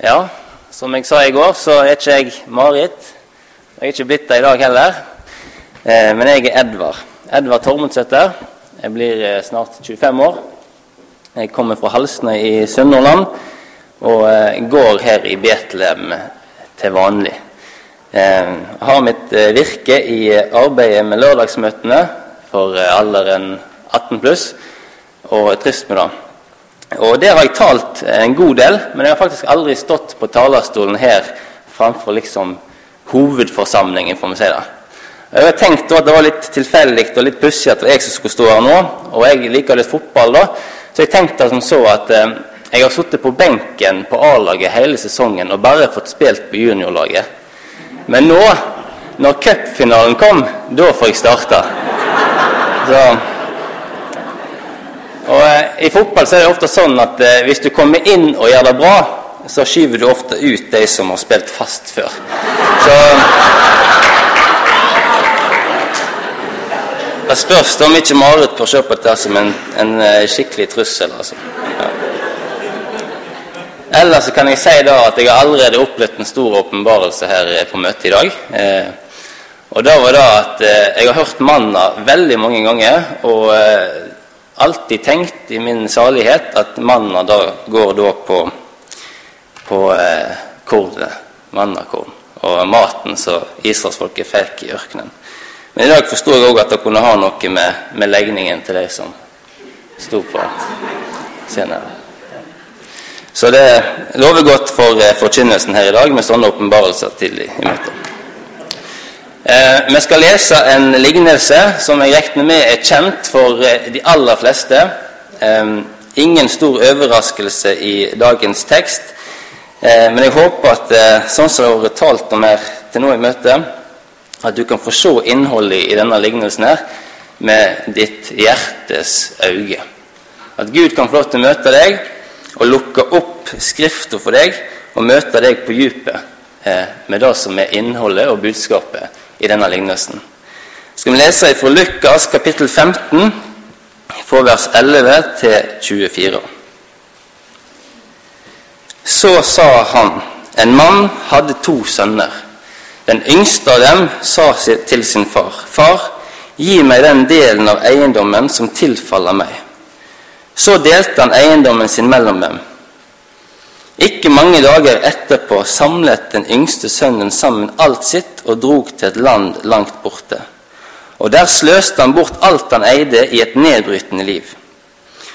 Ja, som jeg sa i går, så er ikke jeg Marit. Jeg er ikke blitt det i dag heller. Eh, men jeg er Edvard. Edvard Tormundsæter. Jeg blir eh, snart 25 år. Jeg kommer fra Halsnøy i Sunnhordland og eh, går her i Betlehem til vanlig. Jeg har mitt virke i arbeidet med lørdagsmøtene for alderen 18 pluss, og er trist med det. Og der har jeg talt en god del, men jeg har faktisk aldri stått på talerstolen her framfor liksom hovedforsamlingen, får vi si det. Jeg har tenkt at det var litt tilfeldig og litt pussig at det var jeg som skulle stå her nå. Og jeg liker litt fotball, da, så jeg tenkte som så at eh, jeg har sittet på benken på A-laget hele sesongen og bare fått spilt på juniorlaget. Men nå, når cupfinalen kom, da får jeg starta. Så og eh, I fotball så er det ofte sånn at eh, hvis du kommer inn og gjør det bra, så skyver du ofte ut de som har spilt fast før. Så Det spørs om ikke Marit får se på dette som en, en eh, skikkelig trussel. altså. Ja. Ellers kan jeg si da at jeg har allerede opplevd en stor åpenbarelse her på møtet i dag. Eh, og da var det at jeg har hørt manna veldig mange ganger. og alltid tenkt i min salighet at manna da går da på, på eh, kornet, mannakorn, og maten som israelsfolket fikk i ørkenen. Men i dag forstår jeg òg at det kunne ha noe med, med legningen til de som sto på senere. Så det lover godt for eh, forkynnelsen her i dag med sånne åpenbarelser tidlig i møtet. Eh, vi skal lese en lignelse som jeg regner med er kjent for eh, de aller fleste. Eh, ingen stor overraskelse i dagens tekst. Eh, men jeg håper at sånn som det har vært talt om her til nå i møtet, at du kan få se innholdet i denne lignelsen her med ditt hjertes øye. At Gud kan få lov til å møte deg og lukke opp Skrifta for deg og møte deg på dypet med det som er innholdet og budskapet i denne lignelsen. Skal vi lese fra Lukas kapittel 15, fra vers 11 til 24. Så sa han, en mann hadde to sønner. Den yngste av dem sa til sin far, Far, gi meg den delen av eiendommen som tilfaller meg. Så delte han eiendommen sin mellom dem. Ikke mange dager etterpå samlet den yngste sønnen sammen alt sitt og drog til et land langt borte. Og der sløste han bort alt han eide i et nedbrytende liv.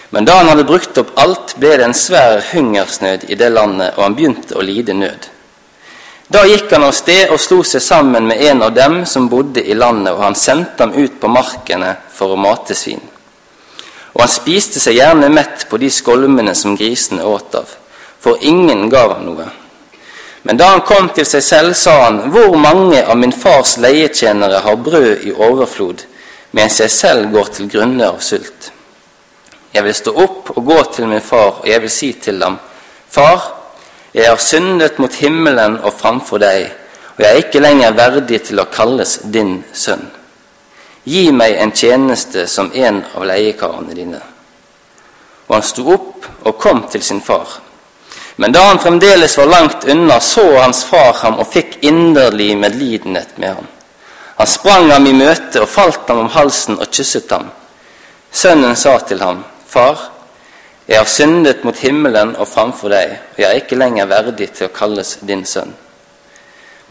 Men da han hadde brukt opp alt, ble det en svær hungersnød i det landet, og han begynte å lide nød. Da gikk han av sted og slo seg sammen med en av dem som bodde i landet, og han sendte ham ut på markene for å mate svin. Og han spiste seg gjerne mett på de skolmene som grisene åt av for ingen gav ham noe. Men da han kom til seg selv, sa han, Hvor mange av min fars leietjenere har brød i overflod, mens jeg selv går til grunne av sult? Jeg vil stå opp og gå til min far, og jeg vil si til ham, Far, jeg har syndet mot himmelen og framfor deg, og jeg er ikke lenger verdig til å kalles din sønn. Gi meg en tjeneste som en av leiekarene dine. Og han sto opp og kom til sin far. Men da han fremdeles var langt unna, så hans far ham og fikk inderlig medlidenhet med ham. Han sprang ham i møte og falt ham om halsen og kysset ham. Sønnen sa til ham, Far, jeg har syndet mot himmelen og framfor deg, og jeg er ikke lenger verdig til å kalles din sønn.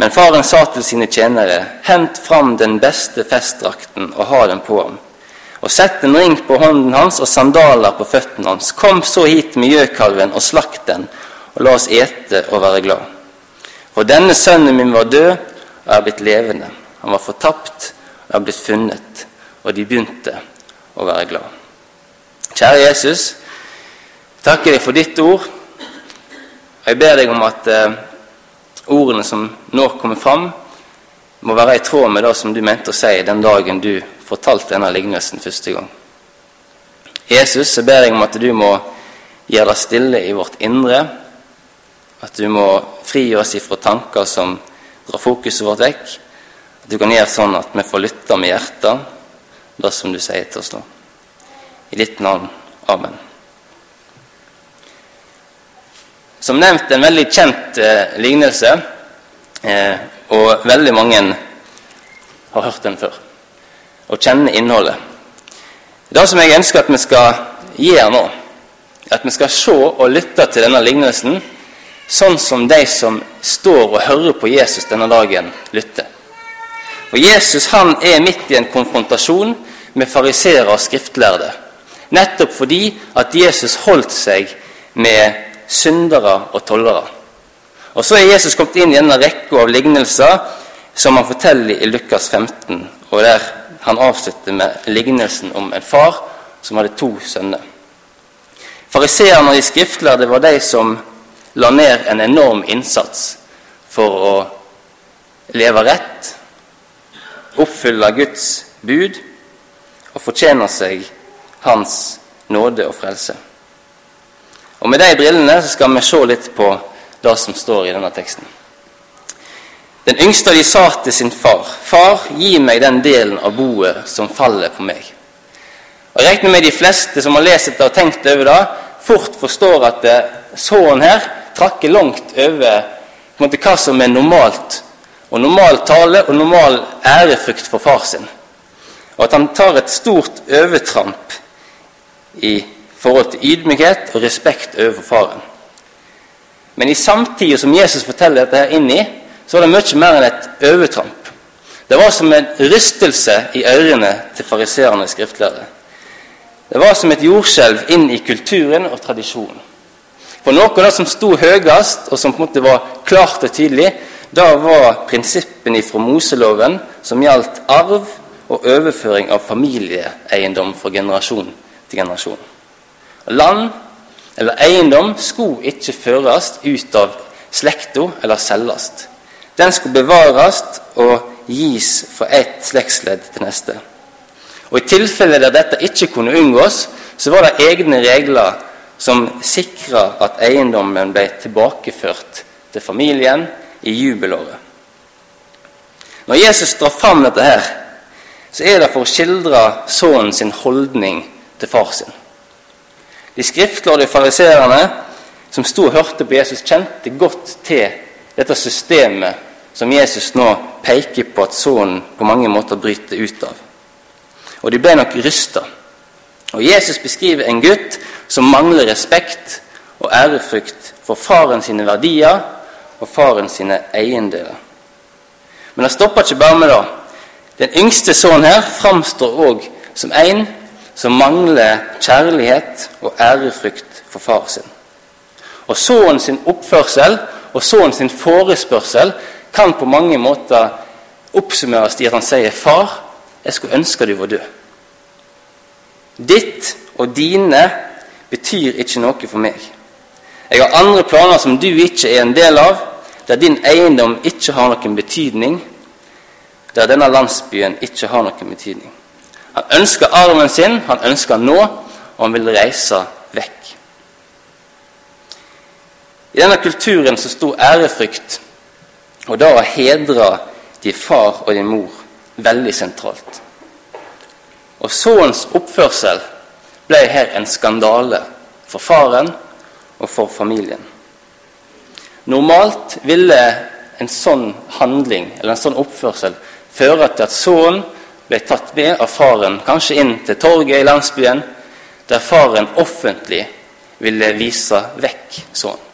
Men faren sa til sine tjenere, Hent fram den beste festdrakten og ha den på ham. Og sett en ring på hånden hans og sandaler på føttene hans. Kom så hit med gjøkalven og slakt den, og la oss ete og være glad. For denne sønnen min var død og er blitt levende. Han var fortapt og er blitt funnet. Og de begynte å være glad. Kjære Jesus, takker deg for ditt ord. Og jeg ber deg om at eh, ordene som nå kommer fram, må være i tråd med det som du mente å si den dagen du fortalte denne lignelsen første gang. Jesus, jeg ber deg om at du må gjøre deg stille i vårt indre, at du må fri oss ifra tanker som drar fokuset vårt vekk. At du kan gjøre sånn at vi får lytte med hjertet det som du sier til oss nå. I ditt navn. Amen. Som nevnt en veldig kjent eh, lignelse, eh, og veldig mange har hørt den før og kjenner innholdet. Det som jeg ønsker at vi skal gjøre nå, er at vi skal se og lytte til denne lignelsen sånn som de som står og hører på Jesus denne dagen, lytter. Og Jesus han er midt i en konfrontasjon med fariseere og skriftlærde. Nettopp fordi at Jesus holdt seg med syndere og tollere. Og Så er Jesus kommet inn i en rekke av lignelser som han forteller i Lukas 15, og der han avslutter med lignelsen om en far som hadde to sønner. Fariseerne og de skriftlærde var de som la ned en enorm innsats for å leve rett, oppfylle Guds bud og fortjene seg Hans nåde og frelse. Og Med de brillene skal vi se litt på det som står i denne teksten. Den yngste av de sa til sin far, 'Far, gi meg den delen av boet som faller på meg.' Og Jeg regner med de fleste som har lest det og tenkt over det, fort forstår at sønnen her trakker langt over måte, hva som er normalt, og normal tale og normal ærefrykt for far sin. Og at han tar et stort overtramp i forhold til ydmykhet og respekt overfor faren. Men i samtida som Jesus forteller dette her inn i, så var det mye mer enn et overtramp. Det var som en rystelse i ørene til fariseerne og skriftlærere. Det var som et jordskjelv inn i kulturen og tradisjonen. For noe av det som sto høyest, og som på en måte var klart og tydelig, da var prinsippene fra Moseloven som gjaldt arv og overføring av familieeiendom fra generasjon til generasjon. Land eller eiendom skulle ikke føres ut av slekta eller selges. Den skulle bevares og gis fra ett slektsledd til neste. Og I tilfeller der dette ikke kunne unngås, så var det egne regler som sikra at eiendommen ble tilbakeført til familien i jubelåret. Når Jesus drar fram dette, her, så er det for å skildre sønnen sin holdning til far sin. De skriftlærde fariseerne som sto og hørte på Jesus, kjente godt til dette systemet som Jesus nå peker på at sønnen på mange måter bryter ut av. Og de ble nok rysta. Og Jesus beskriver en gutt som mangler respekt og ærefrykt for faren sine verdier og faren sine eiendeler. Men det stopper ikke bare med det. Den yngste sønnen her framstår òg som en som mangler kjærlighet og ærefrykt for far sin. Og sønnen sin oppførsel og sønnen sin forespørsel kan på mange måter oppsummeres i at han sier, 'Far, jeg skulle ønske du var død.' Ditt og dine betyr ikke noe for meg. Jeg har andre planer som du ikke er en del av, der din eiendom ikke har noen betydning, der denne landsbyen ikke har noen betydning. Han ønsker arven sin, han ønsker nå, og han vil reise vekk. I denne kulturen så sto ærefrykt og da å hedre din far og din mor veldig sentralt. Og sønnens oppførsel ble her en skandale for faren og for familien. Normalt ville en sånn handling eller en sånn oppførsel føre til at sønnen ble tatt med av faren, kanskje inn til torget i landsbyen, der faren offentlig ville vise vekk sønnen.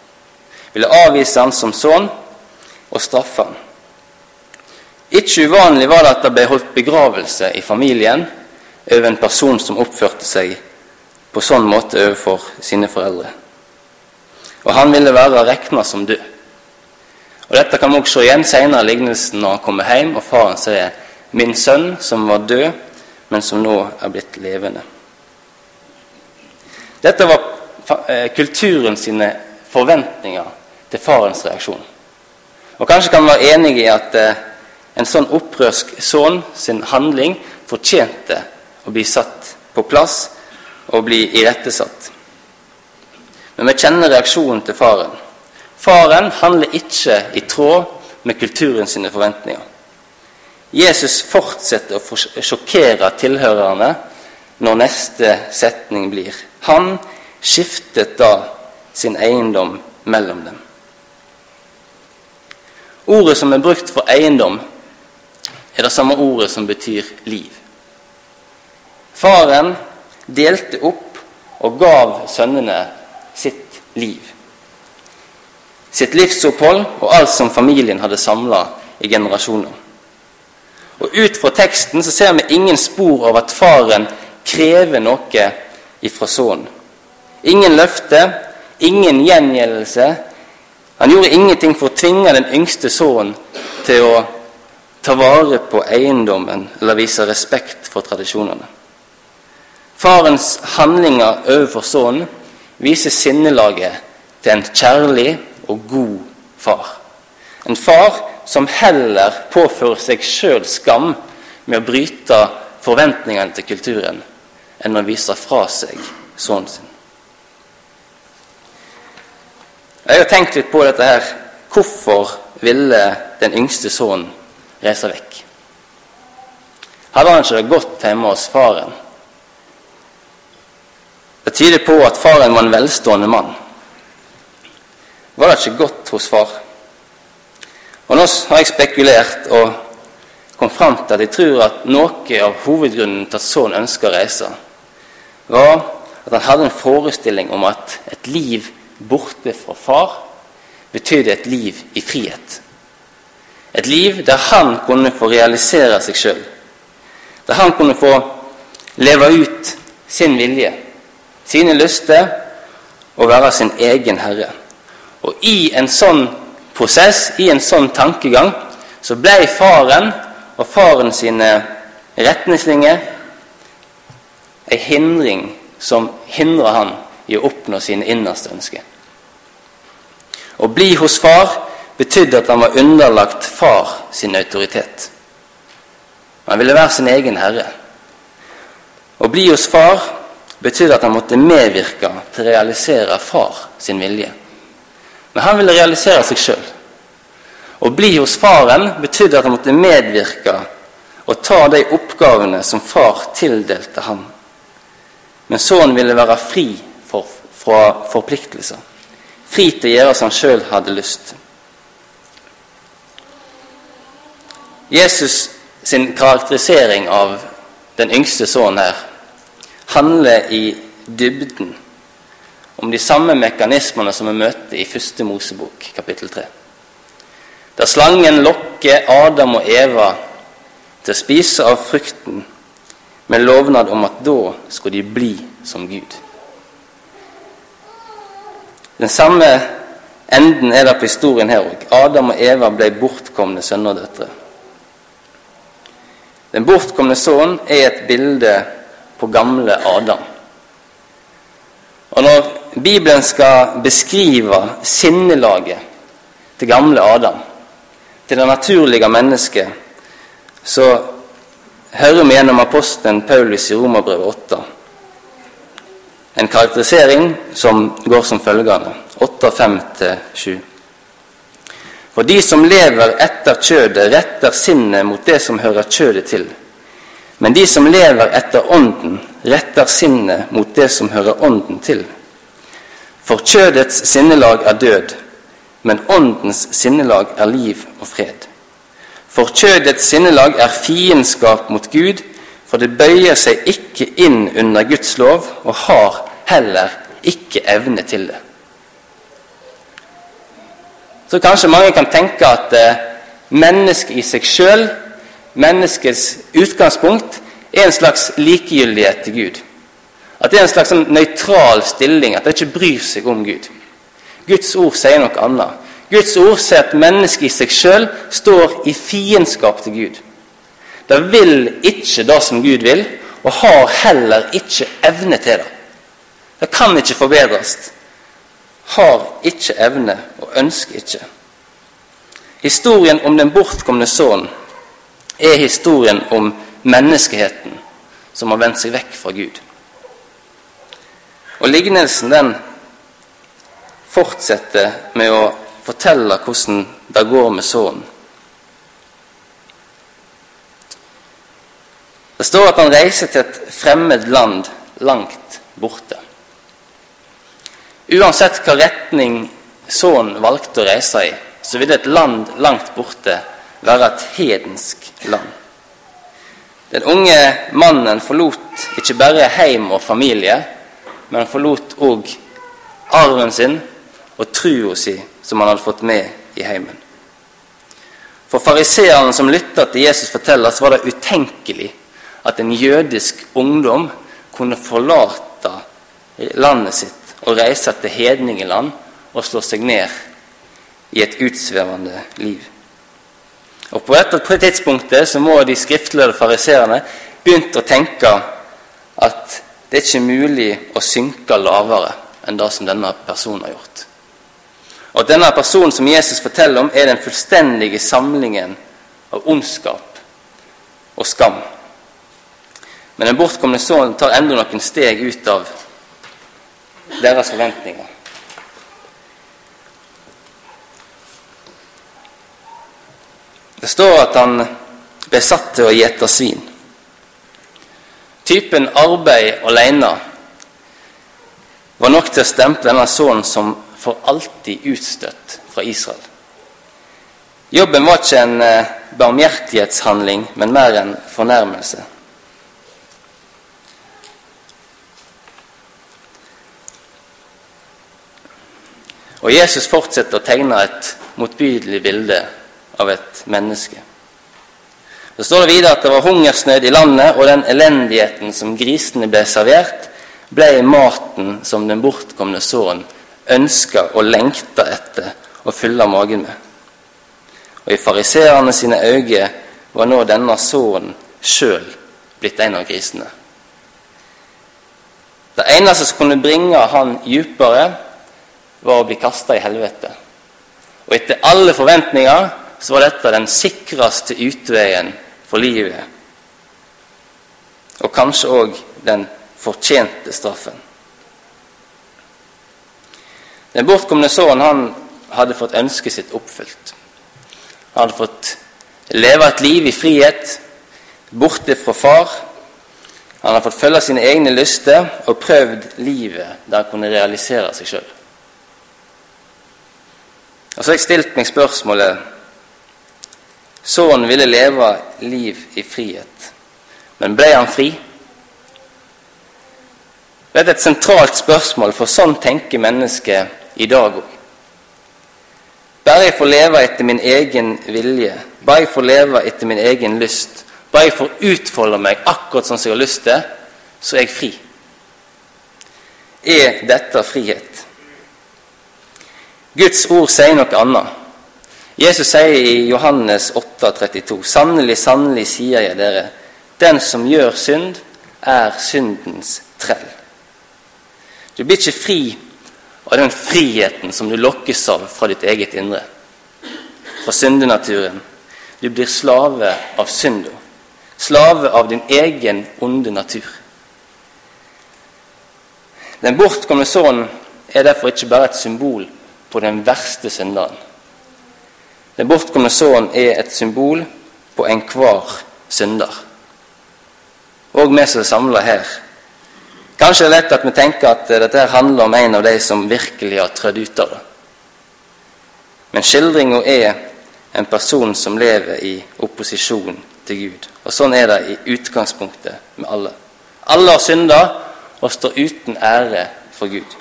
Ville avvise han som sønn og straffe han. Ikke uvanlig var det at det ble holdt begravelse i familien over en person som oppførte seg på sånn måte overfor sine foreldre. Og han ville være regna som død. Og Dette kan vi også se igjen senere i lignelsen når han kommer hjem og faren sier min sønn som var død, men som nå er blitt levende. Dette var eh, kulturen sine forventninger til farens reaksjon. Og Kanskje kan vi være enig i at eh, en sånn opprørsk sønn sin handling fortjente å bli satt på plass og bli irettesatt. Men vi kjenner reaksjonen til faren. Faren handler ikke i tråd med kulturen sine forventninger. Jesus fortsetter å sjokkere tilhørerne når neste setning blir Han skiftet da sin eiendom mellom dem. Ordet som er brukt for eiendom, er det samme ordet som betyr liv. Faren delte opp og gav sønnene sitt liv. Sitt livsopphold og alt som familien hadde samla i generasjoner. Og Ut fra teksten så ser vi ingen spor av at faren krever noe ifra sønnen. Ingen løfte, ingen gjengjeldelse. Han gjorde ingenting for å tvinge den yngste sønnen til å ta vare på eiendommen eller vise respekt for tradisjonene. Farens handlinger overfor sønnen viser sinnelaget til en kjærlig og god far. En far som heller påfører seg sjøl skam med å bryte forventningene til kulturen, enn å vise fra seg sønnen sin. Jeg har tenkt litt på dette her. Hvorfor ville den yngste sønnen reise vekk? Hadde han ikke det godt hjemme hos faren? Det tyder på at faren var en velstående mann. Var det ikke godt hos far? Og Nå har jeg spekulert og kom fram til at jeg tror at noe av hovedgrunnen til at sønnen ønska å reise, var at han hadde en forestilling om at et liv borte fra far betydde et liv i frihet. Et liv der han kunne få realisere seg sjøl. Der han kunne få leve ut sin vilje, sine lyster, og være sin egen herre. Og i en sånn prosess, i en sånn tankegang, så ble faren og faren sine retningslinjer en hindring som hindra han i å oppnå sine innerste ønsker. Å bli hos far betydde at han var underlagt far sin autoritet. Han ville være sin egen herre. Å bli hos far betydde at han måtte medvirke til å realisere far sin vilje. Men han ville realisere seg sjøl. Å bli hos faren betydde at han måtte medvirke og ta de oppgavene som far tildelte ham. Men sønnen ville være fri for, fra forpliktelser. Fri til å gjøre som han sjøl hadde lyst. Jesus sin karakterisering av den yngste sønnen her handler i dybden om de samme mekanismene som vi møter i første Mosebok, kapittel 3. Der slangen lokker Adam og Eva til å spise av frukten med lovnad om at da skulle de bli som Gud. Den samme enden er det på historien her òg. Adam og Eva ble bortkomne sønner og døtre. Den bortkomne sønnen er et bilde på gamle Adam. Og når Bibelen skal beskrive sinnelaget til gamle Adam, til det naturlige mennesket, så hører vi gjennom apostelen Paulus i Romerbrevet 8 en karakterisering som går som følgende 8.5-7. For de som lever etter kjødet, retter sinnet mot det som hører kjødet til. Men de som lever etter Ånden, retter sinnet mot det som hører Ånden til. For kjødets sinnelag er død, men åndens sinnelag er liv og fred. For kjødets sinnelag er fiendskap mot Gud, for det bøyer seg ikke inn under Guds lov og har heller ikke evne til det. Så kanskje mange kan tenke at eh, mennesket i seg sjøl, menneskets utgangspunkt, er en slags likegyldighet til Gud. At det er en slags sånn nøytral stilling, at det ikke bryr seg om Gud. Guds ord sier noe annet. Guds ord sier at mennesket i seg sjøl står i fiendskap til Gud. Det vil ikke det som Gud vil, og har heller ikke evne til det. Det kan ikke forbedres. Har ikke evne og ønsker ikke. Historien om den bortkomne sønnen er historien om menneskeheten som har vendt seg vekk fra Gud. Og lignelsen den fortsetter med å fortelle hvordan det går med sønnen. Det står at han reiser til et fremmed land langt borte. Uansett hva retning sønnen valgte å reise i, så ville et land langt borte være et hedensk land. Den unge mannen forlot ikke bare heim og familie, men forlot òg arven sin og trua si som han hadde fått med i heimen. For fariseerne som lytta til Jesus fortelle, så var det utenkelig at en jødisk ungdom kunne forlate landet sitt og reise til hedningeland og slå seg ned i et utsvevende liv. Og På dette tidspunktet så må de skriftløse fariseerne begynt å tenke at det er ikke mulig å synke lavere enn det som denne personen har gjort. Og at denne personen som Jesus forteller om, er den fullstendige samlingen av ondskap og skam. Men den bortkomne sønnen tar enda noen steg ut av deres forventninger. Det står at han ble satt til å gjete svin. Typen arbeid alene var nok til å stemple denne sønnen som for alltid utstøtt fra Israel. Jobben var ikke en eh, barmhjertighetshandling, men mer en fornærmelse. Og Jesus fortsetter å tegne et motbydelig bilde av et menneske. Så står det videre at det var hungersnød i landet, og den elendigheten som grisene ble servert, ble maten som den bortkomne sønnen ønska og lengta etter å fylle magen med. Og i fariseerne sine øyne var nå denne sønnen sjøl blitt en av grisene. Det eneste som kunne bringe han djupere, var å bli kasta i helvete. Og etter alle forventninger så var dette den sikreste utveien for livet. Og kanskje òg den fortjente straffen. Den bortkomne sønnen han hadde fått ønsket sitt oppfylt. Han hadde fått leve et liv i frihet, borte fra far. Han hadde fått følge sine egne lyster og prøvd livet der han kunne realisere seg sjøl. Og så har jeg stilt meg spørsmålet Sønnen ville leve liv i frihet. Men ble han fri? Det er et sentralt spørsmål, for sånn tenker mennesket i dag òg. Bare jeg får leve etter min egen vilje, bare jeg får leve etter min egen lyst, bare jeg får utfolde meg akkurat sånn som jeg har lyst til, så er jeg fri. Er dette frihet? Guds ord sier noe annet. Jesus sier i Johannes 8, 32, Sannelig, sannelig sier jeg dere, den som gjør synd, er syndens trell. Du blir ikke fri av den friheten som du lokkes av fra ditt eget indre, fra syndenaturen. Du blir slave av synda, slave av din egen onde natur. Den bortkomne sønnen er derfor ikke bare et symbol på den verste synderen. Den bortkomne sønnen er et symbol på enhver synder. Og vi som er samla her. Kanskje det er lett at vi tenker at dette handler om en av de som virkelig har trødd ut av det. Men skildringa er en person som lever i opposisjon til Gud. Og sånn er det i utgangspunktet med alle. Alle har synda og står uten ære for Gud.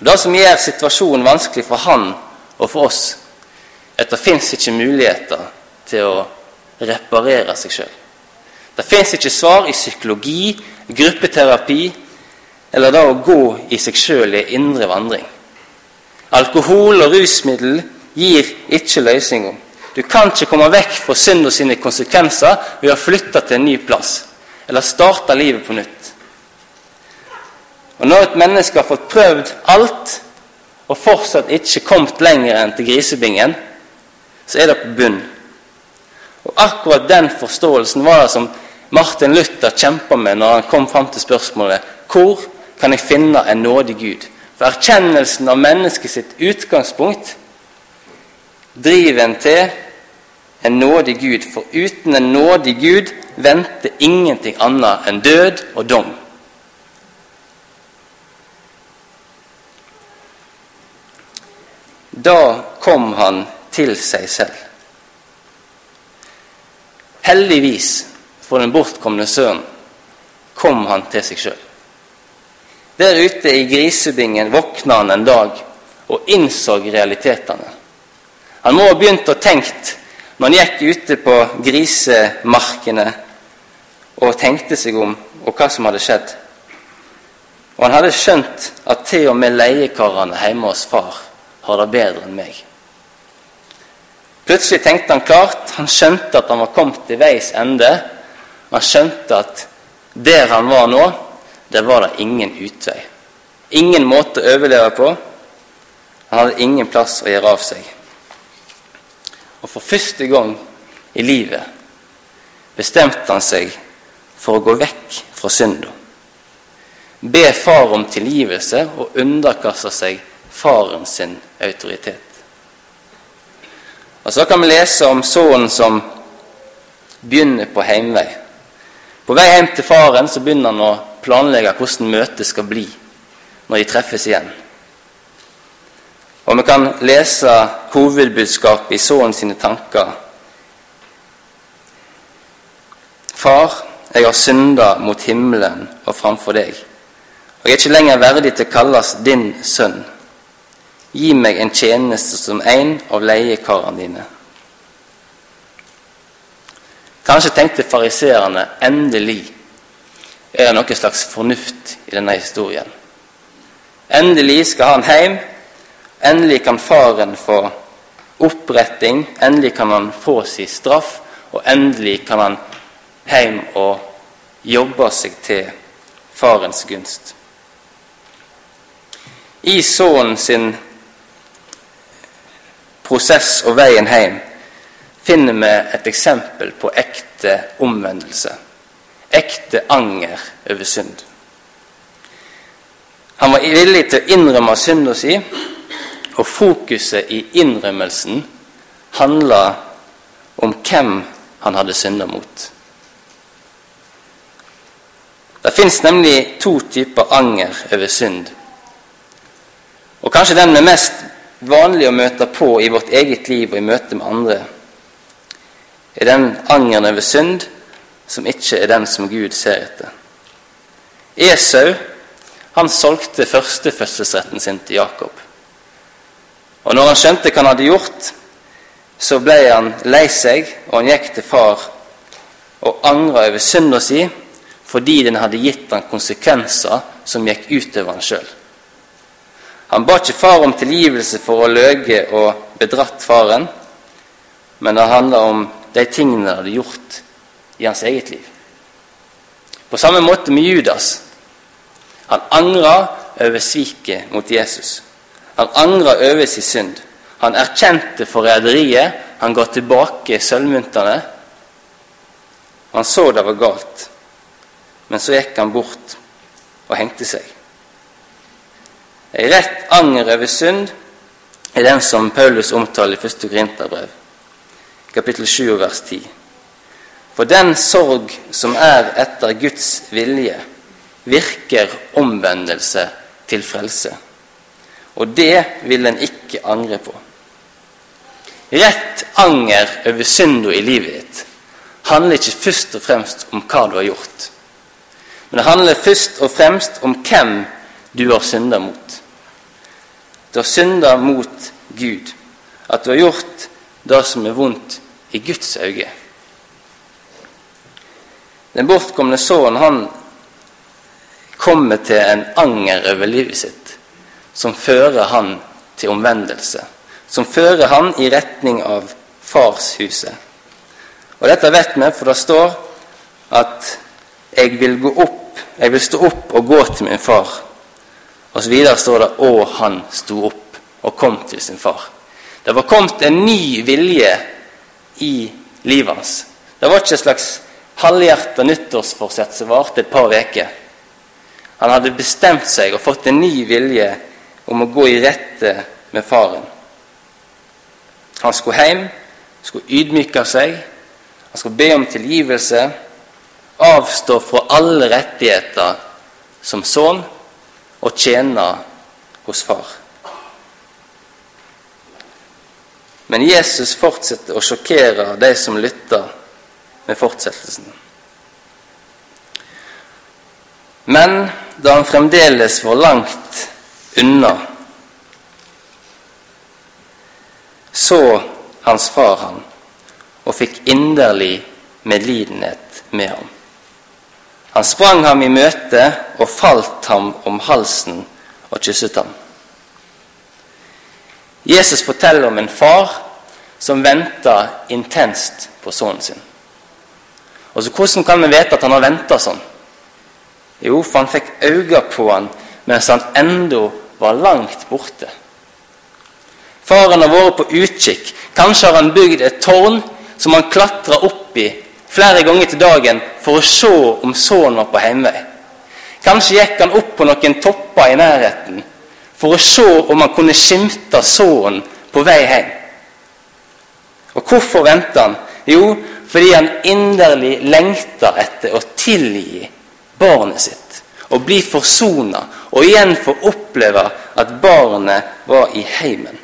Og Det som gjør situasjonen vanskelig for han og for oss at det fins ikke muligheter til å reparere seg sjøl. Det fins ikke svar i psykologi, gruppeterapi eller det å gå i seg sjøl i indre vandring. Alkohol og rusmiddel gir ikke løsninger. Du kan ikke komme vekk fra synd og sine konsekvenser ved å flytte til en ny plass eller starte livet på nytt. Og Når et menneske har fått prøvd alt og fortsatt ikke kommet lenger enn til grisebingen, så er det på bunn. Og Akkurat den forståelsen var det som Martin Luther kjempa med når han kom fram til spørsmålet hvor kan jeg finne en nådig Gud? For erkjennelsen av mennesket sitt utgangspunkt driver en til en nådig Gud. For uten en nådig Gud venter ingenting annet enn død og dom. Da kom han til seg selv. Heldigvis for den bortkomne sønnen kom han til seg sjøl. Der ute i grisebingen våkna han en dag og innså realitetene. Han må ha begynt å tenke når han gikk ute på grisemarkene og tenkte seg om og hva som hadde skjedd. Og han hadde skjønt at til og med leiekarene hjemme hos far har det bedre enn meg. Plutselig tenkte han klart. Han skjønte at han var kommet til veis ende. Han skjønte at der han var nå, der var det ingen utvei. Ingen måte å overleve på. Han hadde ingen plass å gjøre av seg. Og for første gang i livet bestemte han seg for å gå vekk fra synda. Be far om tilgivelse og underkaste seg faren sin autoritet. Og Så kan vi lese om sønnen som begynner på heimvei. På vei hjem til faren så begynner han å planlegge hvordan møtet skal bli når de treffes igjen. Og vi kan lese hovedbudskapet i sønnen sine tanker. Far, jeg har synda mot himmelen og framfor deg, og jeg er ikke lenger verdig til å kalles din sønn. Gi meg en tjeneste som en av leiekarene dine. Kanskje tenkte fariseerne endelig er det noe slags fornuft i denne historien. Endelig skal han hjem. Endelig kan faren få oppretting. Endelig kan han få sin straff. Og endelig kan han hjem og jobbe seg til farens gunst. I sønnen sin prosess og veien hjem finner vi et eksempel på ekte omvendelse. Ekte anger over synd. Han var villig til å innrømme synda si, og fokuset i innrømmelsen handla om hvem han hadde synda mot. Det fins nemlig to typer anger over synd. Og kanskje den med mest vanlig å møte på i vårt eget liv og i møte med andre, er den angeren over synd som ikke er den som Gud ser etter. Esau han solgte førstefødselsretten sin til Jakob. Og når han skjønte hva han hadde gjort, så ble han lei seg, og han gikk til far og angra over synda si fordi den hadde gitt han konsekvenser som gikk utover han sjøl. Han ba ikke far om tilgivelse for å løge og bedratt faren, men det handla om de tingene han hadde gjort i hans eget liv. På samme måte med Judas. Han angra over sviket mot Jesus. Han angra over sin synd. Han erkjente forræderiet. Han ga tilbake sølvmyntene. Han så det var galt, men så gikk han bort og hengte seg. Rett anger over synd er den som Paulus omtaler i 1. Korinterbrev, kapittel 7, vers 10. For den sorg som er etter Guds vilje, virker omvendelse til frelse. Og det vil en ikke angre på. Rett anger over synda i livet ditt handler ikke først og fremst om hva du har gjort. Men det handler først og fremst om hvem du har synda mot. Du har synda mot Gud. At du har gjort det som er vondt i Guds øyne. Den bortkomne sønnen han kommer til en anger over livet sitt som fører han til omvendelse. Som fører han i retning av farshuset. Og dette vet vi, for det står at 'jeg vil gå opp, jeg vil stå opp og gå til min far'. Og så videre står det 'og han sto opp og kom til sin far'. Det var kommet en ny vilje i livet hans. Det var ikke et slags halvhjerta nyttårsforsett som varte et par uker. Han hadde bestemt seg og fått en ny vilje om å gå i rette med faren. Han skulle hjem, skulle ydmyke seg, han skulle be om tilgivelse, avstå fra alle rettigheter som sønn og tjene hos far. Men Jesus fortsetter å sjokkere de som lytter, med fortsettelsen. Men da han fremdeles var langt unna, så hans far han og fikk inderlig medlidenhet med ham. Han sprang ham i møte og falt ham om halsen og kysset ham. Jesus forteller om en far som venter intenst på sønnen sin. Og så Hvordan kan vi vite at han har venta sånn? Jo, for han fikk øyne på han mens han enda var langt borte. Faren har vært på utkikk. Kanskje har han bygd et tårn som han klatra opp i flere ganger til dagen for å se om sønnen var på heimvei. Kanskje gikk han opp på noen topper i nærheten for å se om han kunne skimte sønnen på vei hjem. Og hvorfor ventet han? Jo, fordi han inderlig lengter etter å tilgi barnet sitt og bli forsona og igjen få oppleve at barnet var i heimen.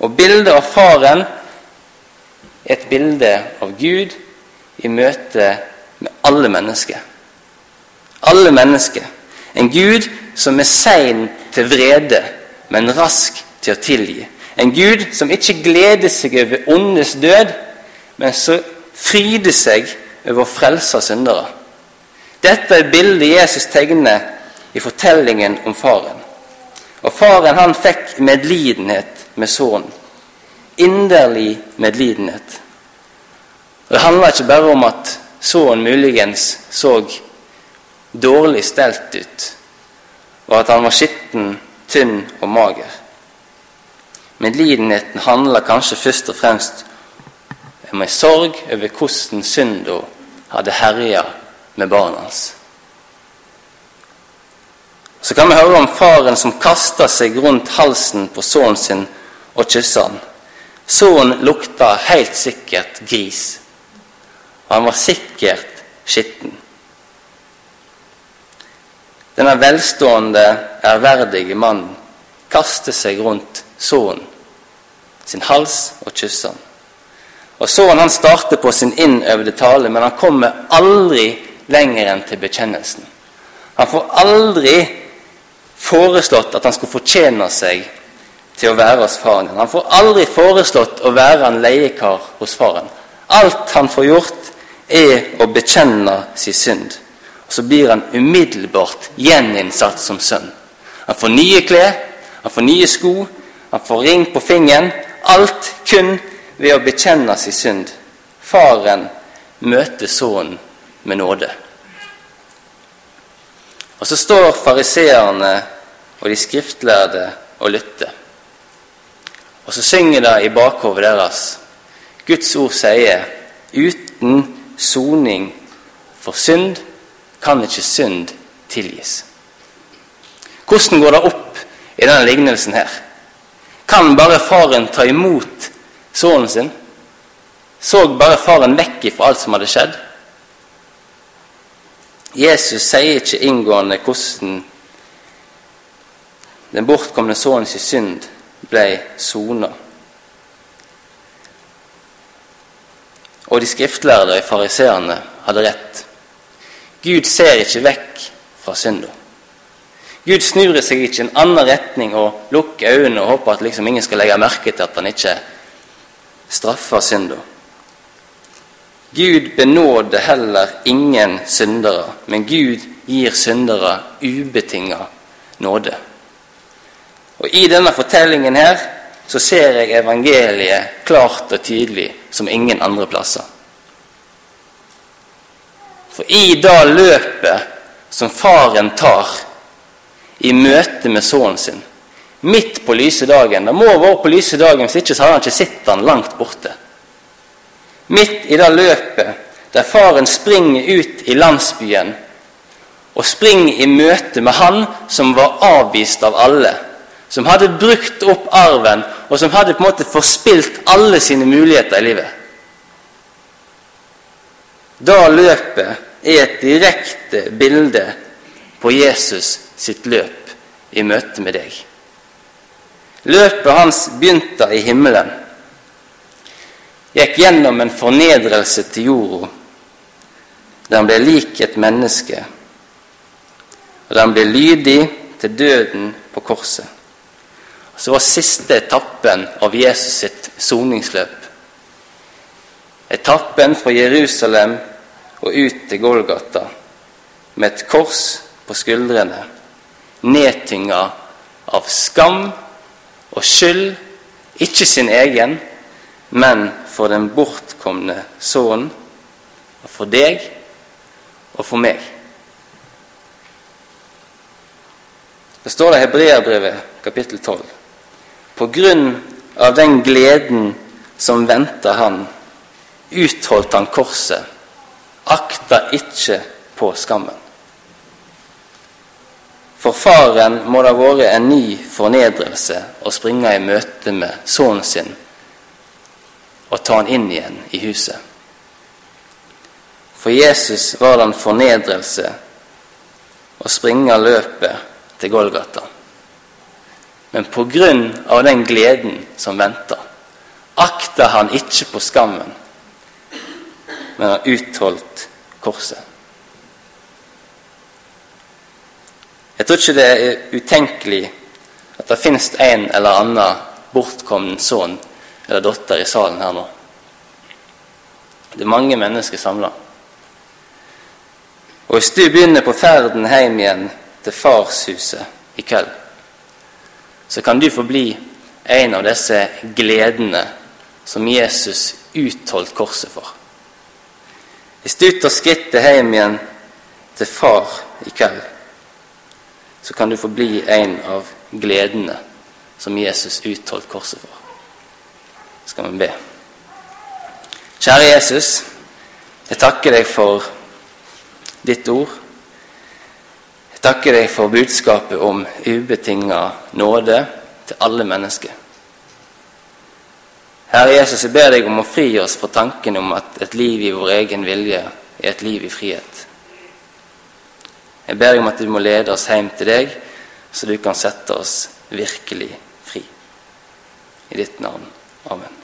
Og bildet av faren er et bilde av Gud i møte med alle mennesker. Alle mennesker. En Gud som er sein til vrede, men rask til å tilgi. En Gud som ikke gleder seg over ondes død, men som fryder seg over å frelse syndere. Dette er bildet Jesus tegner i fortellingen om faren. Og faren han fikk medlidenhet med sønnen. Inderlig medlidenhet. Det handler ikke bare om at sønnen muligens så dårlig stelt ut, og at han var skitten, tynn og mager. Medlidenheten handler kanskje først og fremst om en sorg over hvordan synda hadde herja med barna hans. Så kan vi høre om faren som kasta seg rundt halsen på sønnen sin og kyssa han. Sønnen lukta helt sikkert gris han var sikkert skitten. Denne velstående, ærverdige mannen kaster seg rundt sønnen sin hals og kysser han. Og Sønnen han starter på sin innøvde tale, men han kommer aldri lenger enn til bekjennelsen. Han får aldri foreslått at han skulle fortjene seg til å være hos faren. Han får aldri foreslått å være en leiekar hos faren. Alt han får gjort, er å bekjenne sin synd. Og Så blir han umiddelbart gjeninnsatt som sønn. Han får nye klær, han får nye sko, han får ring på fingeren. Alt kun ved å bekjenne sin synd. Faren møter sønnen med nåde. Og så står fariseerne og de skriftlærde og lytter. Og så synger det i bakhodet deres. Guds ord sier uten soning for synd, kan ikke synd tilgis. Hvordan går det opp i denne lignelsen her? Kan bare faren ta imot sønnen sin? Så bare faren vekk fra alt som hadde skjedd? Jesus sier ikke inngående hvordan den bortkomne sønnens synd ble sona. Og de skriftlærde og fariseerne hadde rett. Gud ser ikke vekk fra synda. Gud snur seg ikke i en annen retning og lukker øynene og håper at liksom ingen skal legge merke til at han ikke straffer synda. Gud benåder heller ingen syndere, men Gud gir syndere ubetinga nåde. Og I denne fortellingen her så ser jeg evangeliet klart og tydelig som ingen andre plasser. For i det løpet som faren tar i møte med sønnen sin, midt på lyse dagen Det må være på lyse dagen, hvis ikke så hadde han ikke sett han langt borte. Midt i det løpet der faren springer ut i landsbyen og springer i møte med han som var avvist av alle som hadde brukt opp arven, og som hadde på en måte forspilt alle sine muligheter i livet. Da løpet er et direkte bilde på Jesus sitt løp i møte med deg. Løpet hans begynte i himmelen, gikk gjennom en fornedrelse til jorda, der han ble lik et menneske, og der han ble lydig til døden på korset. Så var siste etappen av Jesus sitt soningsløp. Etappen fra Jerusalem og ut til Golgata med et kors på skuldrene, nedtynga av skam og skyld, ikke sin egen, men for den bortkomne sønnen, og for deg og for meg. Det står det i Hebreabrevet kapittel 12. På grunn av den gleden som venter han, utholdt han korset, akta ikke på skammen. For faren må det ha vært en ny fornedrelse å springe i møte med sønnen sin og ta han inn igjen i huset. For Jesus var det en fornedrelse å springe løpet til Golgata. Men på grunn av den gleden som venter, akter han ikke på skammen, men har utholdt korset. Jeg tror ikke det er utenkelig at det finnes en eller annen bortkommen sønn eller datter i salen her nå. Det er mange mennesker samla. Og hvis du begynner på ferden hjem igjen til farshuset i kveld, så kan du få bli en av disse gledene som Jesus utholdt korset for. Hvis du tar skrittet hjem igjen til far i kveld, så kan du få bli en av gledene som Jesus utholdt korset for. Skal vi be. Kjære Jesus, jeg takker deg for ditt ord. Takker deg for budskapet om ubetinga nåde til alle mennesker. Herre Jesus, jeg ber deg om å fri oss fra tanken om at et liv i vår egen vilje er et liv i frihet. Jeg ber deg om at du må lede oss hjem til deg, så du kan sette oss virkelig fri. I ditt navn. Amen.